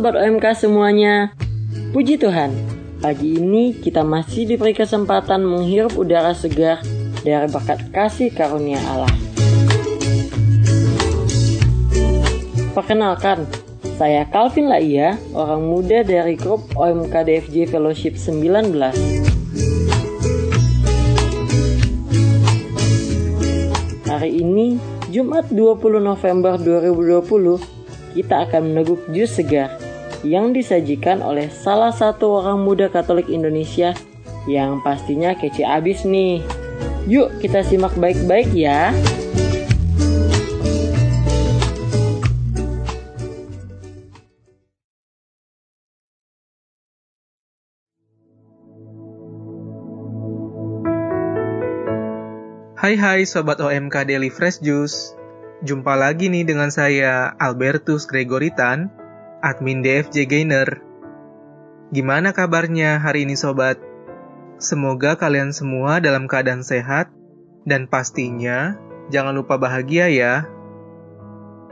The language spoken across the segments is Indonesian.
Sobat OMK semuanya. Puji Tuhan, pagi ini kita masih diberi kesempatan menghirup udara segar dari berkat kasih karunia Allah. Perkenalkan, saya Calvin Laia, orang muda dari grup OMK DFJ Fellowship 19. Hari ini, Jumat 20 November 2020, kita akan meneguk jus segar yang disajikan oleh salah satu orang muda Katolik Indonesia yang pastinya kece abis nih. Yuk kita simak baik-baik ya. Hai hai Sobat OMK Daily Fresh Juice Jumpa lagi nih dengan saya Albertus Gregoritan, admin DFJ Gainer Gimana kabarnya hari ini Sobat? Semoga kalian semua dalam keadaan sehat Dan pastinya jangan lupa bahagia ya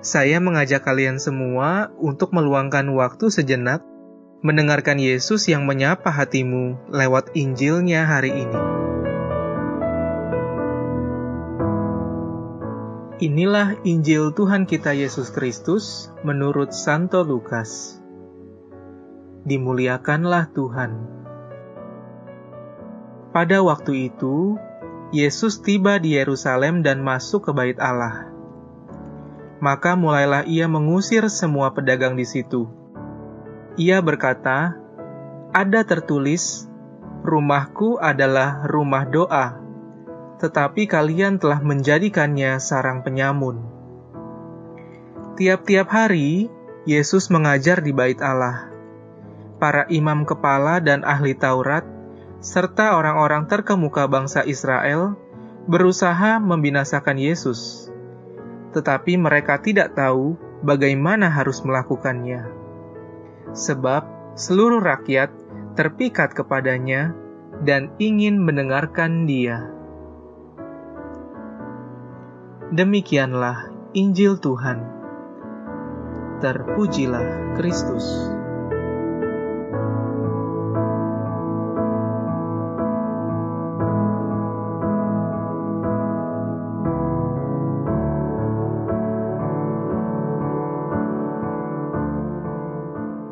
Saya mengajak kalian semua untuk meluangkan waktu sejenak Mendengarkan Yesus yang menyapa hatimu lewat Injilnya hari ini. Inilah Injil Tuhan kita Yesus Kristus menurut Santo Lukas. Dimuliakanlah Tuhan. Pada waktu itu, Yesus tiba di Yerusalem dan masuk ke Bait Allah. Maka mulailah ia mengusir semua pedagang di situ. Ia berkata, "Ada tertulis, rumahku adalah rumah doa." Tetapi kalian telah menjadikannya sarang penyamun. Tiap-tiap hari, Yesus mengajar di bait Allah. Para imam kepala dan ahli Taurat, serta orang-orang terkemuka bangsa Israel, berusaha membinasakan Yesus. Tetapi mereka tidak tahu bagaimana harus melakukannya. Sebab seluruh rakyat terpikat kepadanya dan ingin mendengarkan dia. Demikianlah Injil Tuhan. Terpujilah Kristus.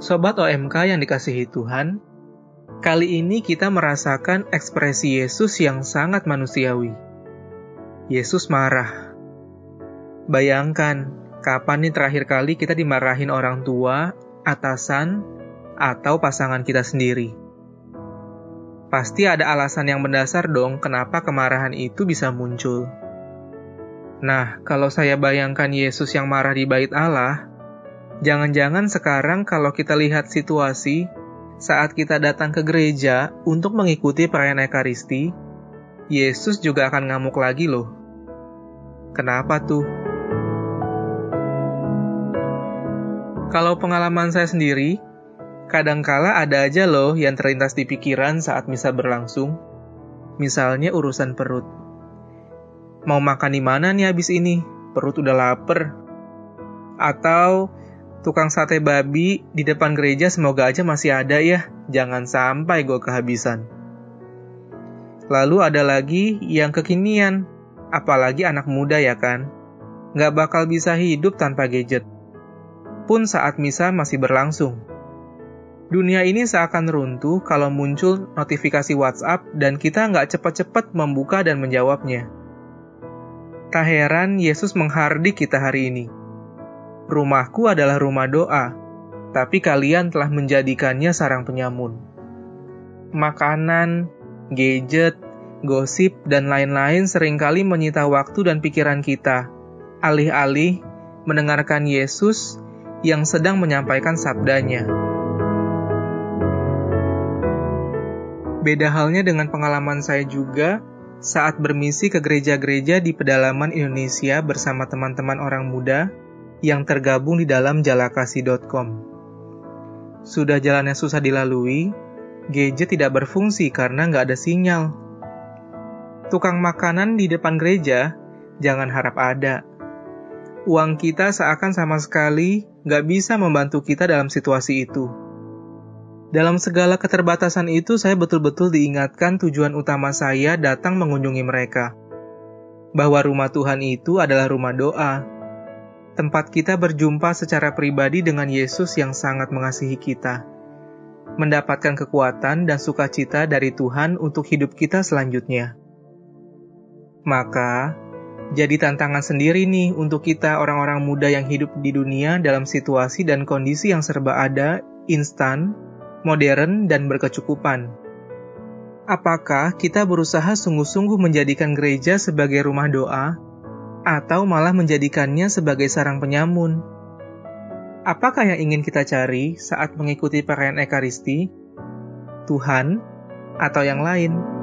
Sobat OMK yang dikasihi Tuhan, kali ini kita merasakan ekspresi Yesus yang sangat manusiawi. Yesus marah Bayangkan, kapan nih terakhir kali kita dimarahin orang tua, atasan, atau pasangan kita sendiri? Pasti ada alasan yang mendasar dong kenapa kemarahan itu bisa muncul. Nah, kalau saya bayangkan Yesus yang marah di bait Allah, jangan-jangan sekarang kalau kita lihat situasi saat kita datang ke gereja untuk mengikuti perayaan Ekaristi, Yesus juga akan ngamuk lagi loh. Kenapa tuh? Kalau pengalaman saya sendiri, kadangkala ada aja loh yang terlintas di pikiran saat misa berlangsung. Misalnya urusan perut. Mau makan di mana nih habis ini? Perut udah lapar. Atau tukang sate babi di depan gereja semoga aja masih ada ya. Jangan sampai gue kehabisan. Lalu ada lagi yang kekinian, apalagi anak muda ya kan. Nggak bakal bisa hidup tanpa gadget pun saat misa masih berlangsung. Dunia ini seakan runtuh kalau muncul notifikasi WhatsApp dan kita nggak cepat-cepat membuka dan menjawabnya. Tak heran Yesus menghardik kita hari ini. Rumahku adalah rumah doa, tapi kalian telah menjadikannya sarang penyamun. Makanan, gadget, gosip, dan lain-lain sering kali menyita waktu dan pikiran kita, alih-alih mendengarkan Yesus yang sedang menyampaikan sabdanya. Beda halnya dengan pengalaman saya juga saat bermisi ke gereja-gereja di pedalaman Indonesia bersama teman-teman orang muda yang tergabung di dalam jalakasi.com. Sudah jalannya susah dilalui, gadget tidak berfungsi karena nggak ada sinyal. Tukang makanan di depan gereja, jangan harap ada. Uang kita seakan sama sekali gak bisa membantu kita dalam situasi itu. Dalam segala keterbatasan itu, saya betul-betul diingatkan tujuan utama saya datang mengunjungi mereka. Bahwa rumah Tuhan itu adalah rumah doa, tempat kita berjumpa secara pribadi dengan Yesus yang sangat mengasihi kita, mendapatkan kekuatan dan sukacita dari Tuhan untuk hidup kita selanjutnya. Maka, jadi tantangan sendiri nih untuk kita orang-orang muda yang hidup di dunia dalam situasi dan kondisi yang serba ada, instan, modern, dan berkecukupan. Apakah kita berusaha sungguh-sungguh menjadikan gereja sebagai rumah doa, atau malah menjadikannya sebagai sarang penyamun? Apakah yang ingin kita cari saat mengikuti perayaan Ekaristi? Tuhan atau yang lain?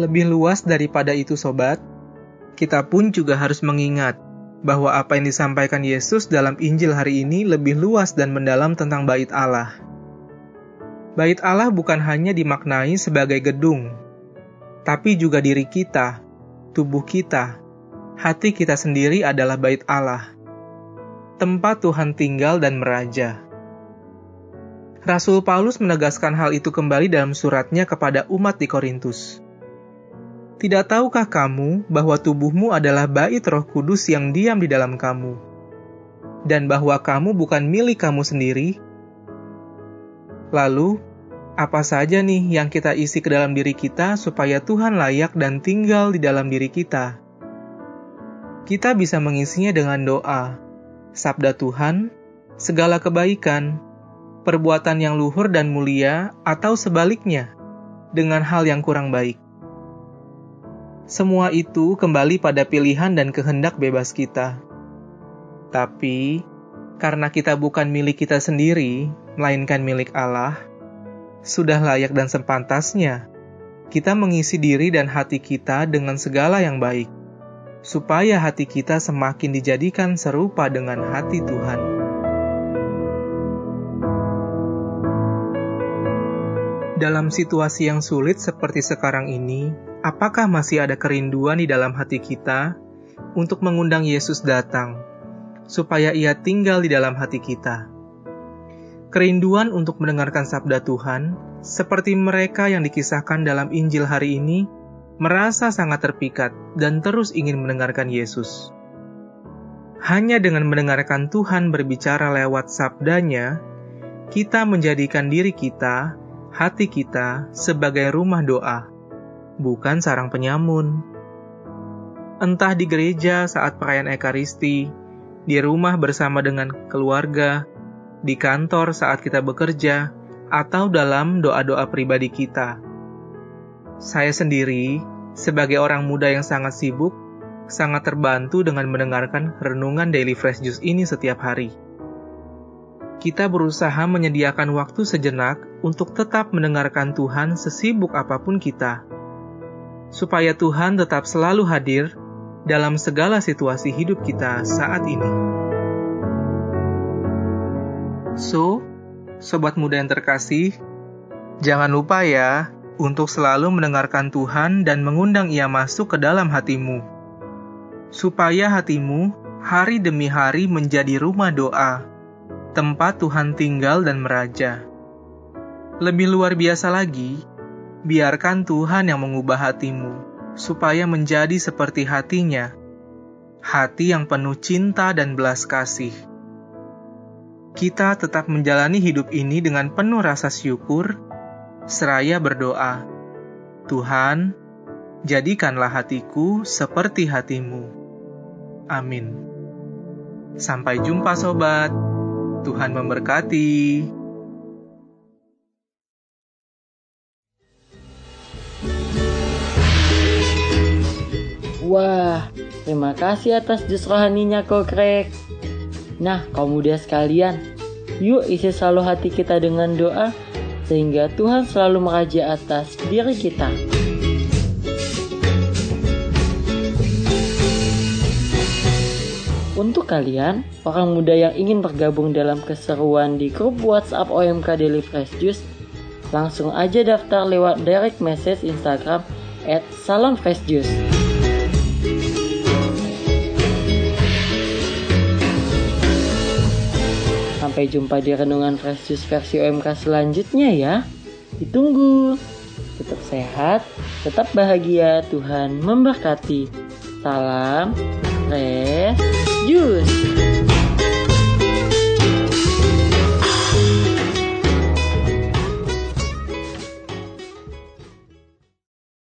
Lebih luas daripada itu sobat, kita pun juga harus mengingat bahwa apa yang disampaikan Yesus dalam Injil hari ini lebih luas dan mendalam tentang bait Allah. Bait Allah bukan hanya dimaknai sebagai gedung, tapi juga diri kita, tubuh kita, hati kita sendiri adalah bait Allah. Tempat Tuhan tinggal dan meraja. Rasul Paulus menegaskan hal itu kembali dalam suratnya kepada umat di Korintus. Tidak tahukah kamu bahwa tubuhmu adalah bait Roh Kudus yang diam di dalam kamu, dan bahwa kamu bukan milik kamu sendiri? Lalu, apa saja nih yang kita isi ke dalam diri kita supaya Tuhan layak dan tinggal di dalam diri kita? Kita bisa mengisinya dengan doa, sabda Tuhan, segala kebaikan, perbuatan yang luhur dan mulia, atau sebaliknya, dengan hal yang kurang baik. Semua itu kembali pada pilihan dan kehendak bebas kita. Tapi, karena kita bukan milik kita sendiri, melainkan milik Allah, sudah layak dan sepantasnya kita mengisi diri dan hati kita dengan segala yang baik, supaya hati kita semakin dijadikan serupa dengan hati Tuhan. Dalam situasi yang sulit seperti sekarang ini, apakah masih ada kerinduan di dalam hati kita untuk mengundang Yesus datang, supaya Ia tinggal di dalam hati kita? Kerinduan untuk mendengarkan sabda Tuhan, seperti mereka yang dikisahkan dalam Injil hari ini, merasa sangat terpikat dan terus ingin mendengarkan Yesus. Hanya dengan mendengarkan Tuhan berbicara lewat sabdanya, kita menjadikan diri kita, hati kita, sebagai rumah doa bukan sarang penyamun. Entah di gereja saat perayaan Ekaristi, di rumah bersama dengan keluarga, di kantor saat kita bekerja, atau dalam doa-doa pribadi kita. Saya sendiri, sebagai orang muda yang sangat sibuk, sangat terbantu dengan mendengarkan renungan Daily Fresh Juice ini setiap hari. Kita berusaha menyediakan waktu sejenak untuk tetap mendengarkan Tuhan sesibuk apa pun kita supaya Tuhan tetap selalu hadir dalam segala situasi hidup kita saat ini. So, sobat muda yang terkasih, jangan lupa ya untuk selalu mendengarkan Tuhan dan mengundang Ia masuk ke dalam hatimu, supaya hatimu hari demi hari menjadi rumah doa, tempat Tuhan tinggal dan meraja. Lebih luar biasa lagi, biarkan Tuhan yang mengubah hatimu, supaya menjadi seperti hatinya, hati yang penuh cinta dan belas kasih. Kita tetap menjalani hidup ini dengan penuh rasa syukur, seraya berdoa, Tuhan, jadikanlah hatiku seperti hatimu. Amin. Sampai jumpa sobat. Tuhan memberkati. Wah, terima kasih atas jus rohaninya Kokrek. Nah, kaum muda sekalian, yuk isi selalu hati kita dengan doa, sehingga Tuhan selalu meraja atas diri kita. Untuk kalian, orang muda yang ingin bergabung dalam keseruan di grup WhatsApp OMK Daily Fresh Juice, langsung aja daftar lewat direct message Instagram at Salam Fresh Juice. Sampai jumpa di renungan Fresh Juice versi OMK selanjutnya ya. Ditunggu. Tetap sehat, tetap bahagia, Tuhan memberkati. Salam Fresh Juice.